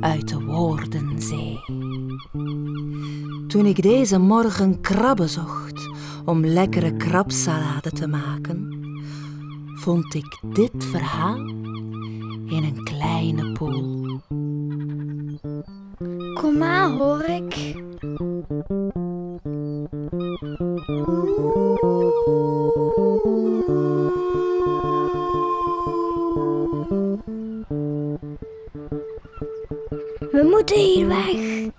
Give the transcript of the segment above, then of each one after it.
uit de woordenzee. Toen ik deze morgen krabben zocht om lekkere krabsalade te maken, vond ik dit verhaal in een kleine poel. Kom maar, hoor ik. Moeten weg.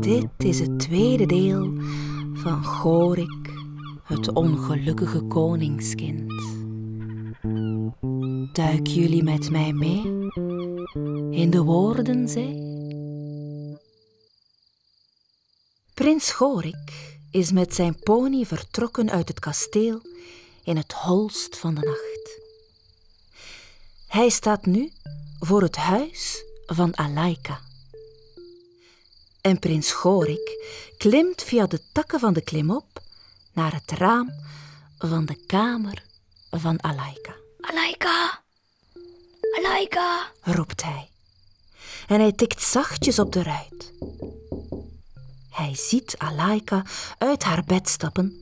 Dit is het tweede deel van Gorik, het ongelukkige koningskind. Duik jullie met mij mee in de woordenzee? Prins Gorik is met zijn pony vertrokken uit het kasteel in het holst van de nacht. Hij staat nu voor het huis van Alaika. En prins Gorik klimt via de takken van de klimop naar het raam van de kamer van Alaika. Alaika. Alaika. roept hij. En hij tikt zachtjes op de ruit. Hij ziet Alaika uit haar bed stappen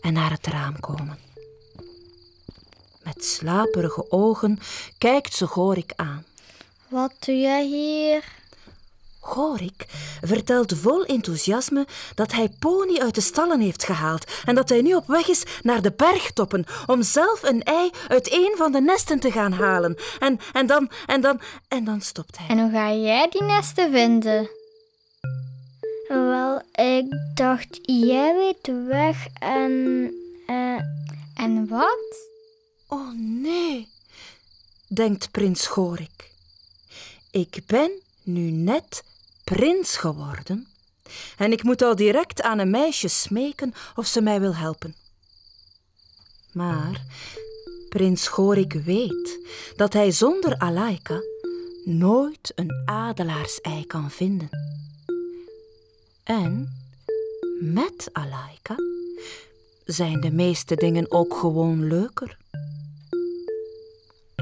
en naar het raam komen. Met slaperige ogen kijkt ze Gorik aan. Wat doe jij hier? Gorik vertelt vol enthousiasme dat hij Pony uit de stallen heeft gehaald en dat hij nu op weg is naar de bergtoppen om zelf een ei uit een van de nesten te gaan halen. En, en dan, en dan, en dan stopt hij. En hoe ga jij die nesten vinden? Wel, ik dacht, jij weet de weg en... eh, en wat? Oh nee, denkt prins Gorik. Ik ben nu net prins geworden en ik moet al direct aan een meisje smeken of ze mij wil helpen. Maar prins Gorik weet dat hij zonder Alaika nooit een adelaars-ei kan vinden. En met Alaika zijn de meeste dingen ook gewoon leuker.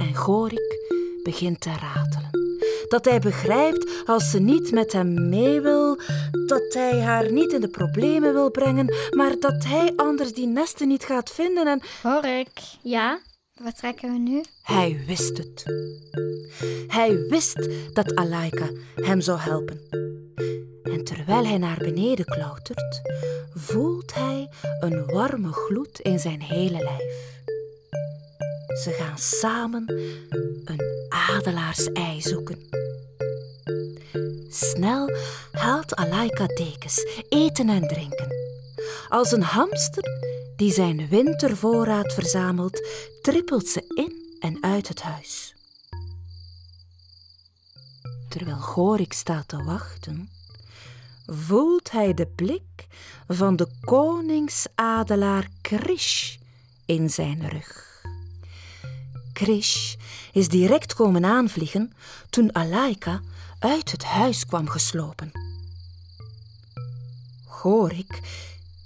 En Gorik begint te ratelen. Dat hij begrijpt als ze niet met hem mee wil, dat hij haar niet in de problemen wil brengen, maar dat hij anders die nesten niet gaat vinden en Hoor ik. Ja? Wat trekken we nu? hij wist het. Hij wist dat Alaika hem zou helpen. En terwijl hij naar beneden klautert, voelt hij een warme gloed in zijn hele lijf. Ze gaan samen een adelaarsei zoeken. Snel haalt Alaika dekens, eten en drinken. Als een hamster die zijn wintervoorraad verzamelt, trippelt ze in en uit het huis. Terwijl Gorik staat te wachten, voelt hij de blik van de koningsadelaar Krish in zijn rug. Krish is direct komen aanvliegen toen Alaika uit het huis kwam geslopen. Gorik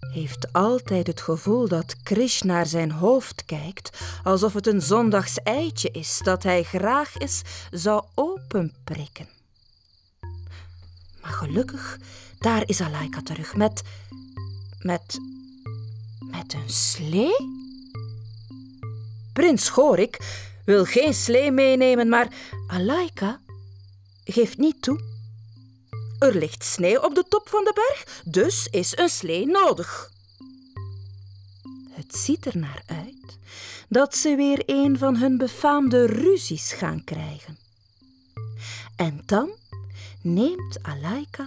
heeft altijd het gevoel dat Krish naar zijn hoofd kijkt alsof het een zondags eitje is dat hij graag eens zou openprikken. Maar gelukkig, daar is Alaika terug met. met. met een slee? Prins Gorik wil geen slee meenemen, maar Alaika geeft niet toe. Er ligt sneeuw op de top van de berg, dus is een slee nodig. Het ziet er naar uit dat ze weer een van hun befaamde ruzies gaan krijgen. En dan neemt Alaika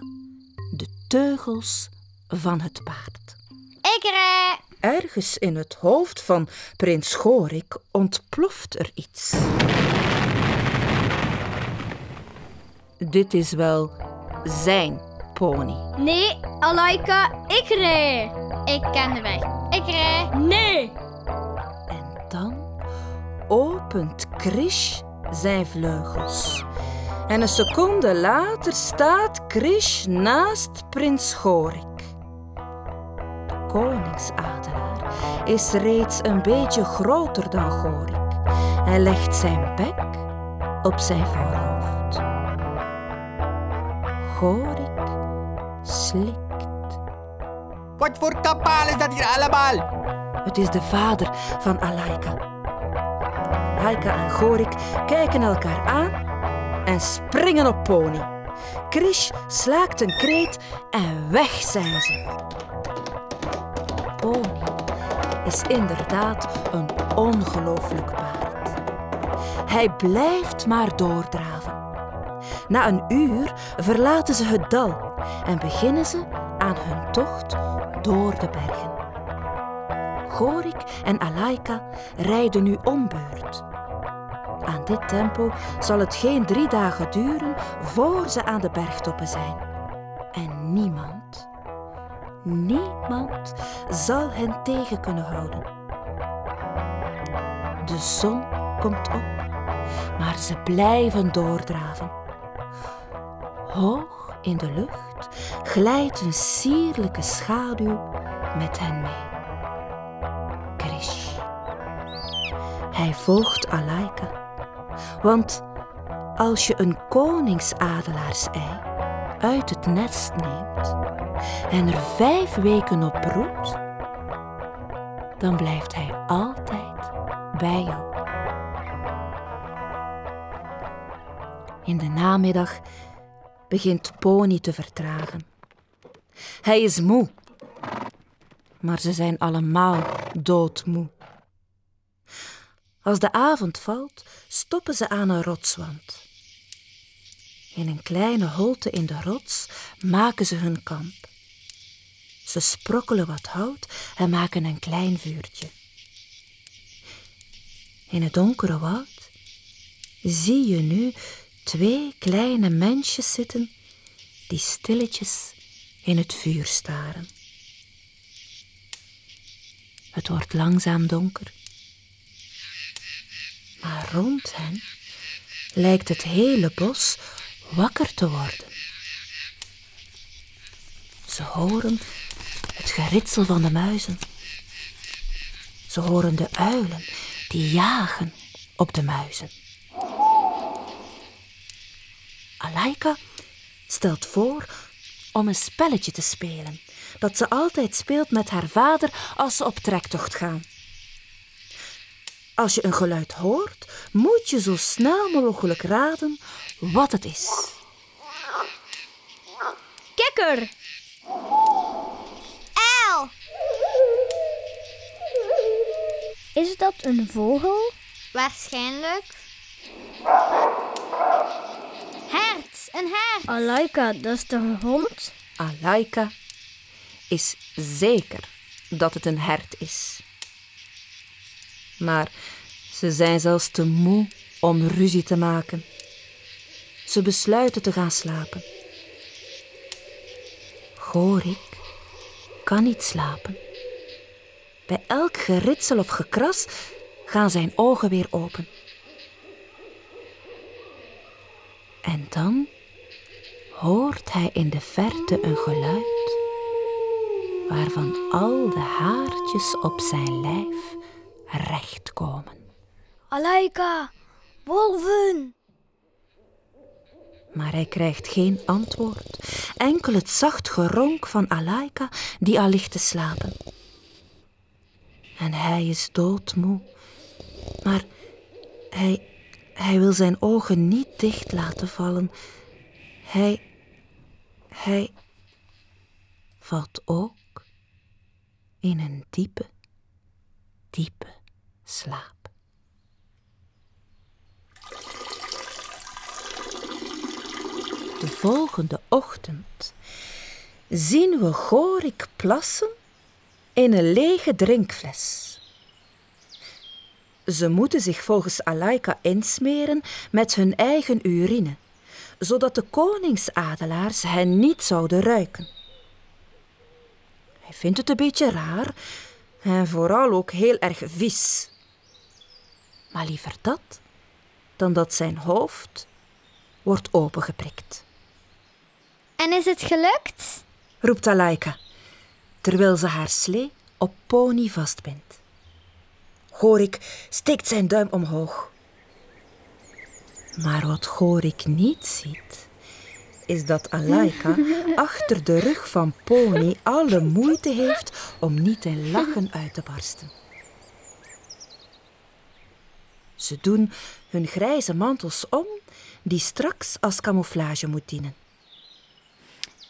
de teugels van het paard. Ik rij. Ergens in het hoofd van prins Gorik ontploft er iets. Dit is wel zijn pony. Nee, Alaika, ik rij. Ik ken de weg. Ik rij. Nee. En dan opent Krish zijn vleugels. En een seconde later staat Krish naast prins Gorik. De koningsadelaar is reeds een beetje groter dan Gorik. Hij legt zijn bek op zijn voorhoofd. Gorik slikt. Wat voor kapaal is dat hier allemaal? Het is de vader van Alaika. Alaika en Gorik kijken elkaar aan en springen op Pony. Krish slaakt een kreet en weg zijn ze. Is inderdaad een ongelooflijk paard. Hij blijft maar doordraven. Na een uur verlaten ze het dal en beginnen ze aan hun tocht door de bergen. Gorik en Alaika rijden nu ombeurt. Aan dit tempo zal het geen drie dagen duren voor ze aan de bergtoppen zijn. En niemand, niemand zal hen tegen kunnen houden. De zon komt op, maar ze blijven doordraven. Hoog in de lucht glijdt een sierlijke schaduw met hen mee. Krish. Hij volgt Alaika, want als je een koningsadelaarsei uit het nest neemt en er vijf weken op broedt, dan blijft hij altijd bij jou. In de namiddag begint Pony te vertragen. Hij is moe, maar ze zijn allemaal doodmoe. Als de avond valt, stoppen ze aan een rotswand. In een kleine holte in de rots maken ze hun kamp. Ze sprokkelen wat hout en maken een klein vuurtje. In het donkere woud zie je nu twee kleine mensjes zitten die stilletjes in het vuur staren. Het wordt langzaam donker. Maar rond hen lijkt het hele bos wakker te worden. Ze horen het geritsel van de muizen. Ze horen de uilen die jagen op de muizen. Alaika stelt voor om een spelletje te spelen dat ze altijd speelt met haar vader als ze op trektocht gaan. Als je een geluid hoort, moet je zo snel mogelijk raden wat het is. Kikker! Uil. Is dat een vogel? Waarschijnlijk. Hert. Een hert. Alaika, dat is toch een hond? Alaika is zeker dat het een hert is. Maar ze zijn zelfs te moe om ruzie te maken. Ze besluiten te gaan slapen. Gorik kan niet slapen. Bij elk geritsel of gekras gaan zijn ogen weer open. En dan hoort hij in de verte een geluid waarvan al de haartjes op zijn lijf recht komen. Alaika, wolven! Maar hij krijgt geen antwoord, enkel het zacht geronk van Alaika die al ligt te slapen. En hij is doodmoe, maar hij, hij wil zijn ogen niet dicht laten vallen. Hij, hij valt ook in een diepe, diepe slaap. De volgende ochtend zien we Gorik plassen in een lege drinkfles. Ze moeten zich volgens Alaika insmeren met hun eigen urine, zodat de koningsadelaars hen niet zouden ruiken. Hij vindt het een beetje raar en vooral ook heel erg vies. Maar liever dat dan dat zijn hoofd wordt opengeprikt. En is het gelukt? roept Alaika, terwijl ze haar slee op Pony vastbindt. Gorik steekt zijn duim omhoog. Maar wat Gorik niet ziet, is dat Alaika achter de rug van Pony alle moeite heeft om niet in lachen uit te barsten. Ze doen hun grijze mantels om, die straks als camouflage moet dienen.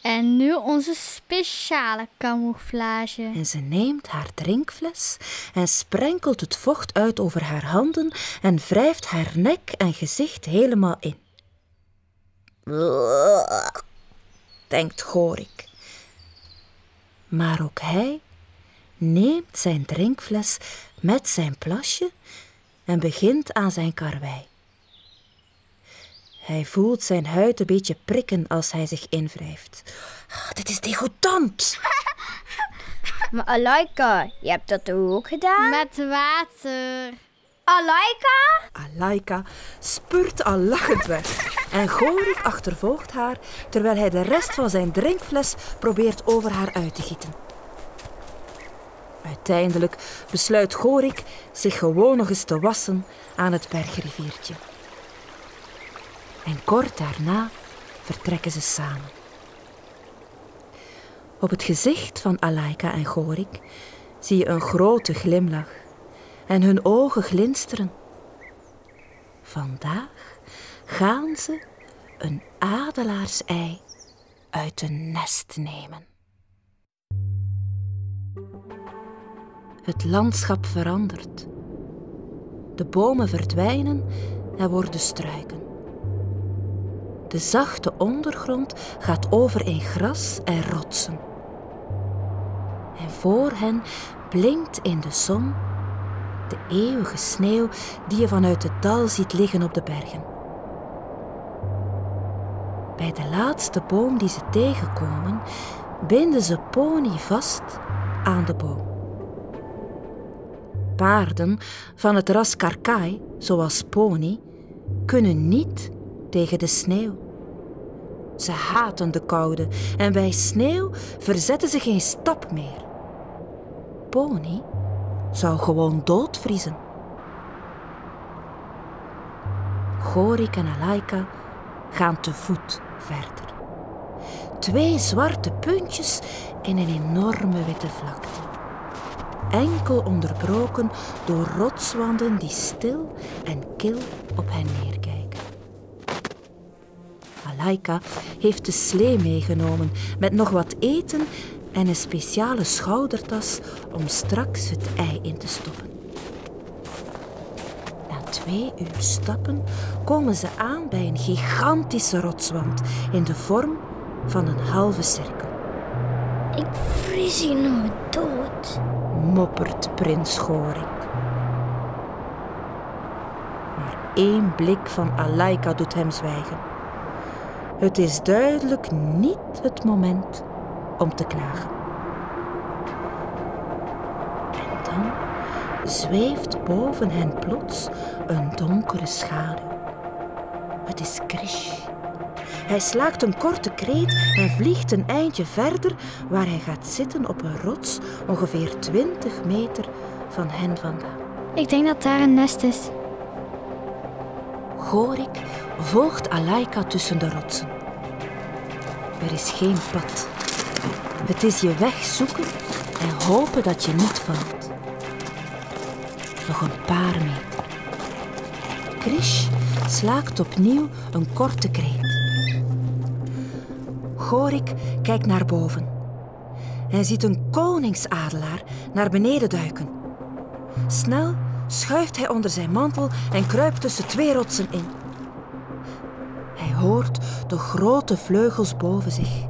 En nu onze speciale camouflage. En ze neemt haar drinkfles en sprenkelt het vocht uit over haar handen en wrijft haar nek en gezicht helemaal in. denkt Gorik. Maar ook hij neemt zijn drinkfles met zijn plasje en begint aan zijn karwei. Hij voelt zijn huid een beetje prikken als hij zich invrijft. Ah, dit is degoutant. Maar Alaika, je hebt dat ook gedaan? Met water. Alaika? Alaika spurt al lachend weg en Gorik achtervolgt haar terwijl hij de rest van zijn drinkfles probeert over haar uit te gieten. Uiteindelijk besluit Gorik zich gewoon nog eens te wassen aan het bergriviertje. En kort daarna vertrekken ze samen. Op het gezicht van Alaika en Gorik zie je een grote glimlach en hun ogen glinsteren. Vandaag gaan ze een adelaarsei uit een nest nemen. Het landschap verandert. De bomen verdwijnen en worden struiken. De zachte ondergrond gaat over in gras en rotsen. En voor hen blinkt in de zon de eeuwige sneeuw die je vanuit het dal ziet liggen op de bergen. Bij de laatste boom die ze tegenkomen, binden ze Pony vast aan de boom. Paarden van het ras Karkai, zoals Pony, kunnen niet tegen de sneeuw. Ze haten de koude en bij sneeuw verzetten ze geen stap meer. Pony zou gewoon doodvriezen. Gorik en Alaika gaan te voet verder. Twee zwarte puntjes in een enorme witte vlakte. Enkel onderbroken door rotswanden die stil en kil op hen neerkijken. Alaika heeft de slee meegenomen met nog wat eten en een speciale schoudertas om straks het ei in te stoppen. Na twee uur stappen komen ze aan bij een gigantische rotswand in de vorm van een halve cirkel. Ik vries hier nog dood. Moppert prins Gorik. Maar één blik van Alaika doet hem zwijgen. Het is duidelijk niet het moment om te klagen. En dan zweeft boven hen plots een donkere schaduw. Het is Krish. Hij slaakt een korte kreet en vliegt een eindje verder, waar hij gaat zitten op een rots ongeveer 20 meter van hen vandaan. Ik denk dat daar een nest is. Gorik volgt Alaika tussen de rotsen. Er is geen pad. Het is je weg zoeken en hopen dat je niet valt. Nog een paar meter. Krish slaakt opnieuw een korte kreet. Gorik kijkt naar boven. Hij ziet een koningsadelaar naar beneden duiken. Snel schuift hij onder zijn mantel en kruipt tussen twee rotsen in. Hoort de grote vleugels boven zich.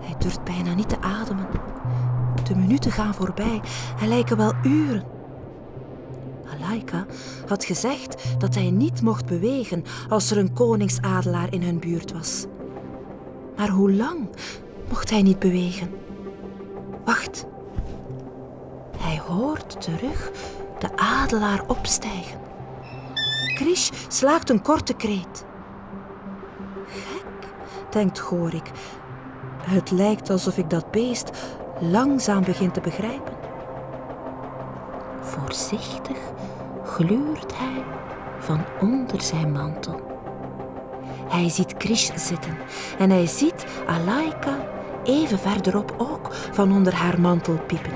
Hij durft bijna niet te ademen. De minuten gaan voorbij en lijken wel uren. Alaika had gezegd dat hij niet mocht bewegen als er een koningsadelaar in hun buurt was. Maar hoe lang mocht hij niet bewegen? Wacht. Hij hoort terug de adelaar opstijgen. Krish slaakt een korte kreet. Denkt Gorik. Het lijkt alsof ik dat beest langzaam begin te begrijpen. Voorzichtig gluurt hij van onder zijn mantel. Hij ziet Krish zitten en hij ziet Alaika even verderop ook van onder haar mantel piepen.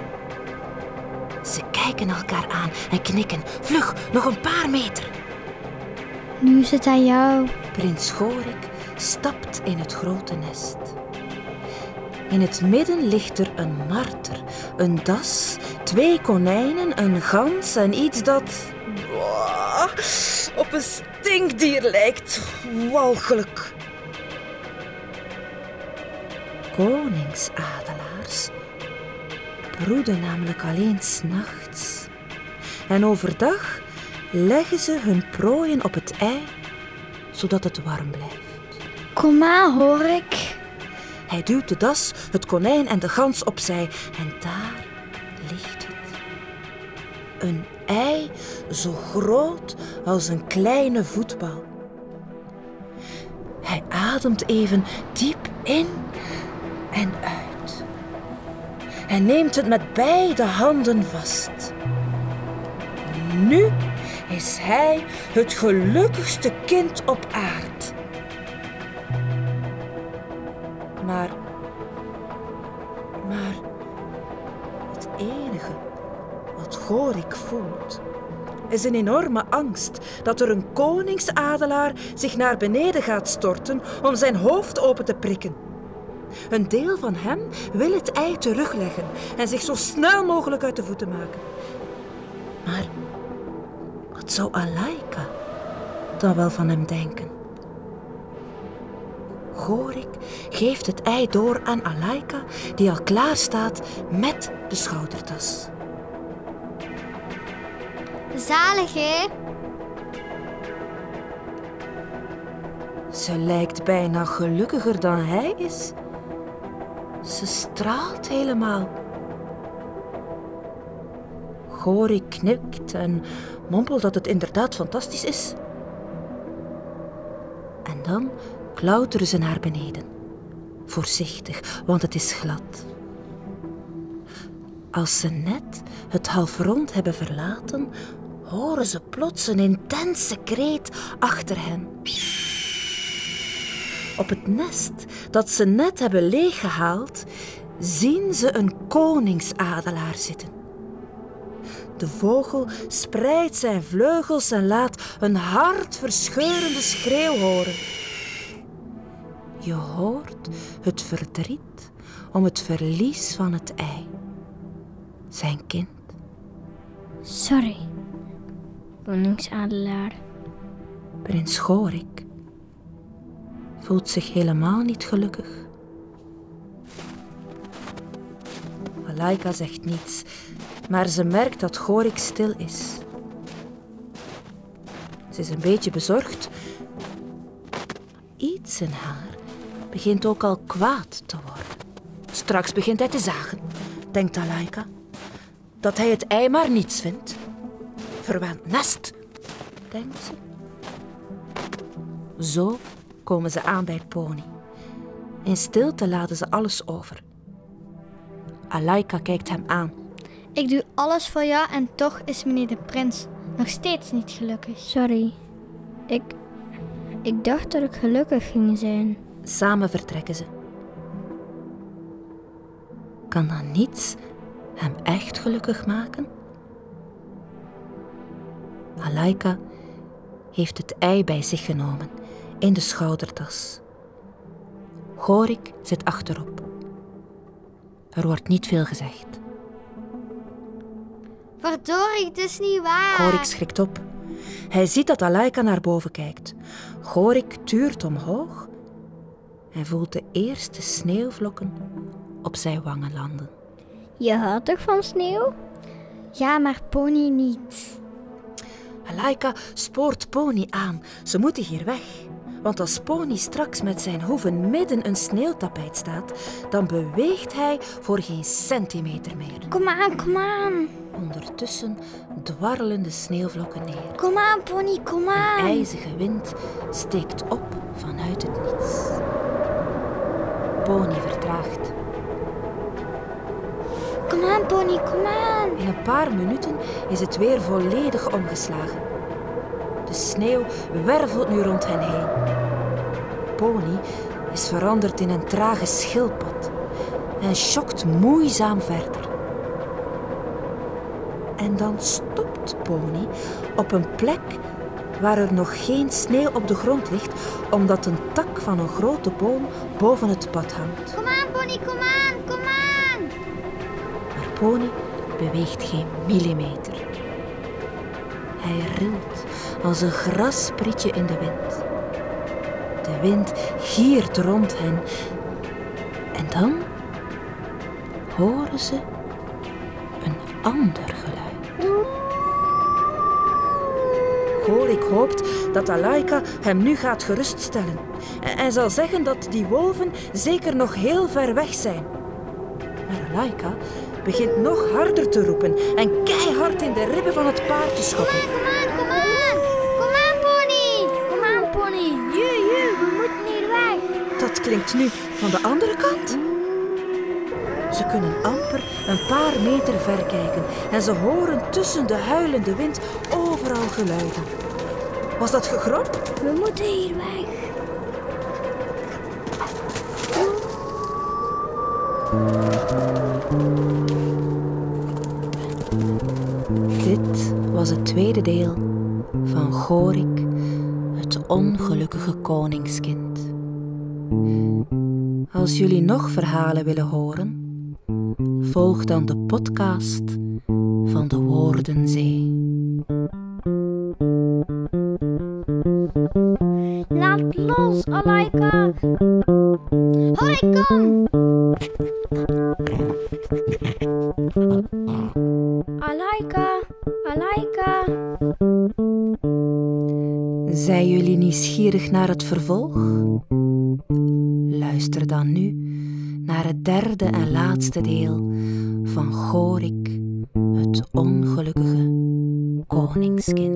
Ze kijken elkaar aan en knikken. Vlug, nog een paar meter. Nu is het aan jou. Prins Gorik stapt in het grote nest. In het midden ligt er een marter, een das, twee konijnen, een gans en iets dat op een stinkdier lijkt. Walgelijk. Koningsadelaars broeden namelijk alleen s'nachts. En overdag leggen ze hun prooien op het ei, zodat het warm blijft. Kom maar, hoor ik. Hij duwt de das, het konijn en de gans opzij en daar ligt het. Een ei zo groot als een kleine voetbal. Hij ademt even diep in en uit. Hij neemt het met beide handen vast. Nu is hij het gelukkigste kind op aard. Voelt, is een enorme angst dat er een koningsadelaar zich naar beneden gaat storten om zijn hoofd open te prikken. Een deel van hem wil het ei terugleggen en zich zo snel mogelijk uit de voeten maken. Maar wat zou Alaika dan wel van hem denken? Gorik geeft het ei door aan Alaika, die al klaar staat met de schoudertas. Zalig, hè? Ze lijkt bijna gelukkiger dan hij is. Ze straalt helemaal. Gorik knikt en mompelt dat het inderdaad fantastisch is. En dan klauteren ze naar beneden. Voorzichtig, want het is glad. Als ze net het halfrond hebben verlaten, horen ze plots een intense kreet achter hen. Op het nest dat ze net hebben leeggehaald, zien ze een koningsadelaar zitten. De vogel spreidt zijn vleugels en laat een hartverscheurende schreeuw horen. Je hoort het verdriet om het verlies van het ei. Zijn kind. Sorry, koningsadelaar. Prins Gorik voelt zich helemaal niet gelukkig. Malaika zegt niets, maar ze merkt dat Gorik stil is. Ze is een beetje bezorgd. Iets in haar begint ook al kwaad te worden. Straks begint hij te zagen, denkt Alaika. Dat hij het ei maar niets vindt. Verwend nest, denkt ze. Zo komen ze aan bij het pony. In stilte laden ze alles over. Alaika kijkt hem aan. Ik doe alles voor jou en toch is meneer de prins nog steeds niet gelukkig. Sorry. Ik. Ik dacht dat ik gelukkig ging zijn. Samen vertrekken ze. Kan dan niets hem echt gelukkig maken? Alaika heeft het ei bij zich genomen in de schoudertas. Gorik zit achterop. Er wordt niet veel gezegd. Verdorie, het is niet waar. Gorik schrikt op. Hij ziet dat Alaika naar boven kijkt. Gorik tuurt omhoog en voelt de eerste sneeuwvlokken op zijn wangen landen. Je houdt toch van sneeuw? Ja, maar pony niet. Alaika spoort Pony aan. Ze moeten hier weg. Want als Pony straks met zijn hoeven midden een sneeuwtapijt staat, dan beweegt hij voor geen centimeter meer. Kom aan, kom aan. Ondertussen dwarrelen de sneeuwvlokken neer. Kom aan, pony, kom Een aan. ijzige wind steekt op vanuit het niets. Pony vertraagt. Kom aan, pony, kom aan. In een paar minuten is het weer volledig omgeslagen. De De sneeuw wervelt nu rond hen heen. Pony is veranderd in een trage schildpad en schokt moeizaam verder. En dan stopt Pony op een plek waar er nog geen sneeuw op de grond ligt, omdat een tak van een grote boom boven het pad hangt. Pony beweegt geen millimeter. Hij rilt als een grasprietje in de wind. De wind giert rond hen. En dan horen ze een ander geluid. Gorik hoopt dat Alaika hem nu gaat geruststellen en- en zal zeggen dat die wolven zeker nog heel ver weg zijn. Maar Alaika begint nog harder te roepen en keihard in de ribben van het paard te schoppen. Kom aan, kom aan. Kom aan, Pony. Kom aan, Pony. Ju, ju, we moeten hier weg. Dat klinkt nu van de andere kant. Ze kunnen amper een paar meter ver kijken en ze horen tussen de huilende wind overal geluiden. Was dat gegrom? We moeten hier weg. Tweede deel van Gorik, het ongelukkige koningskind. Als jullie nog verhalen willen horen, volg dan de podcast van de Woordenzee. Naar het vervolg? Luister dan nu naar het derde en laatste deel van Gorik, het ongelukkige koningskind.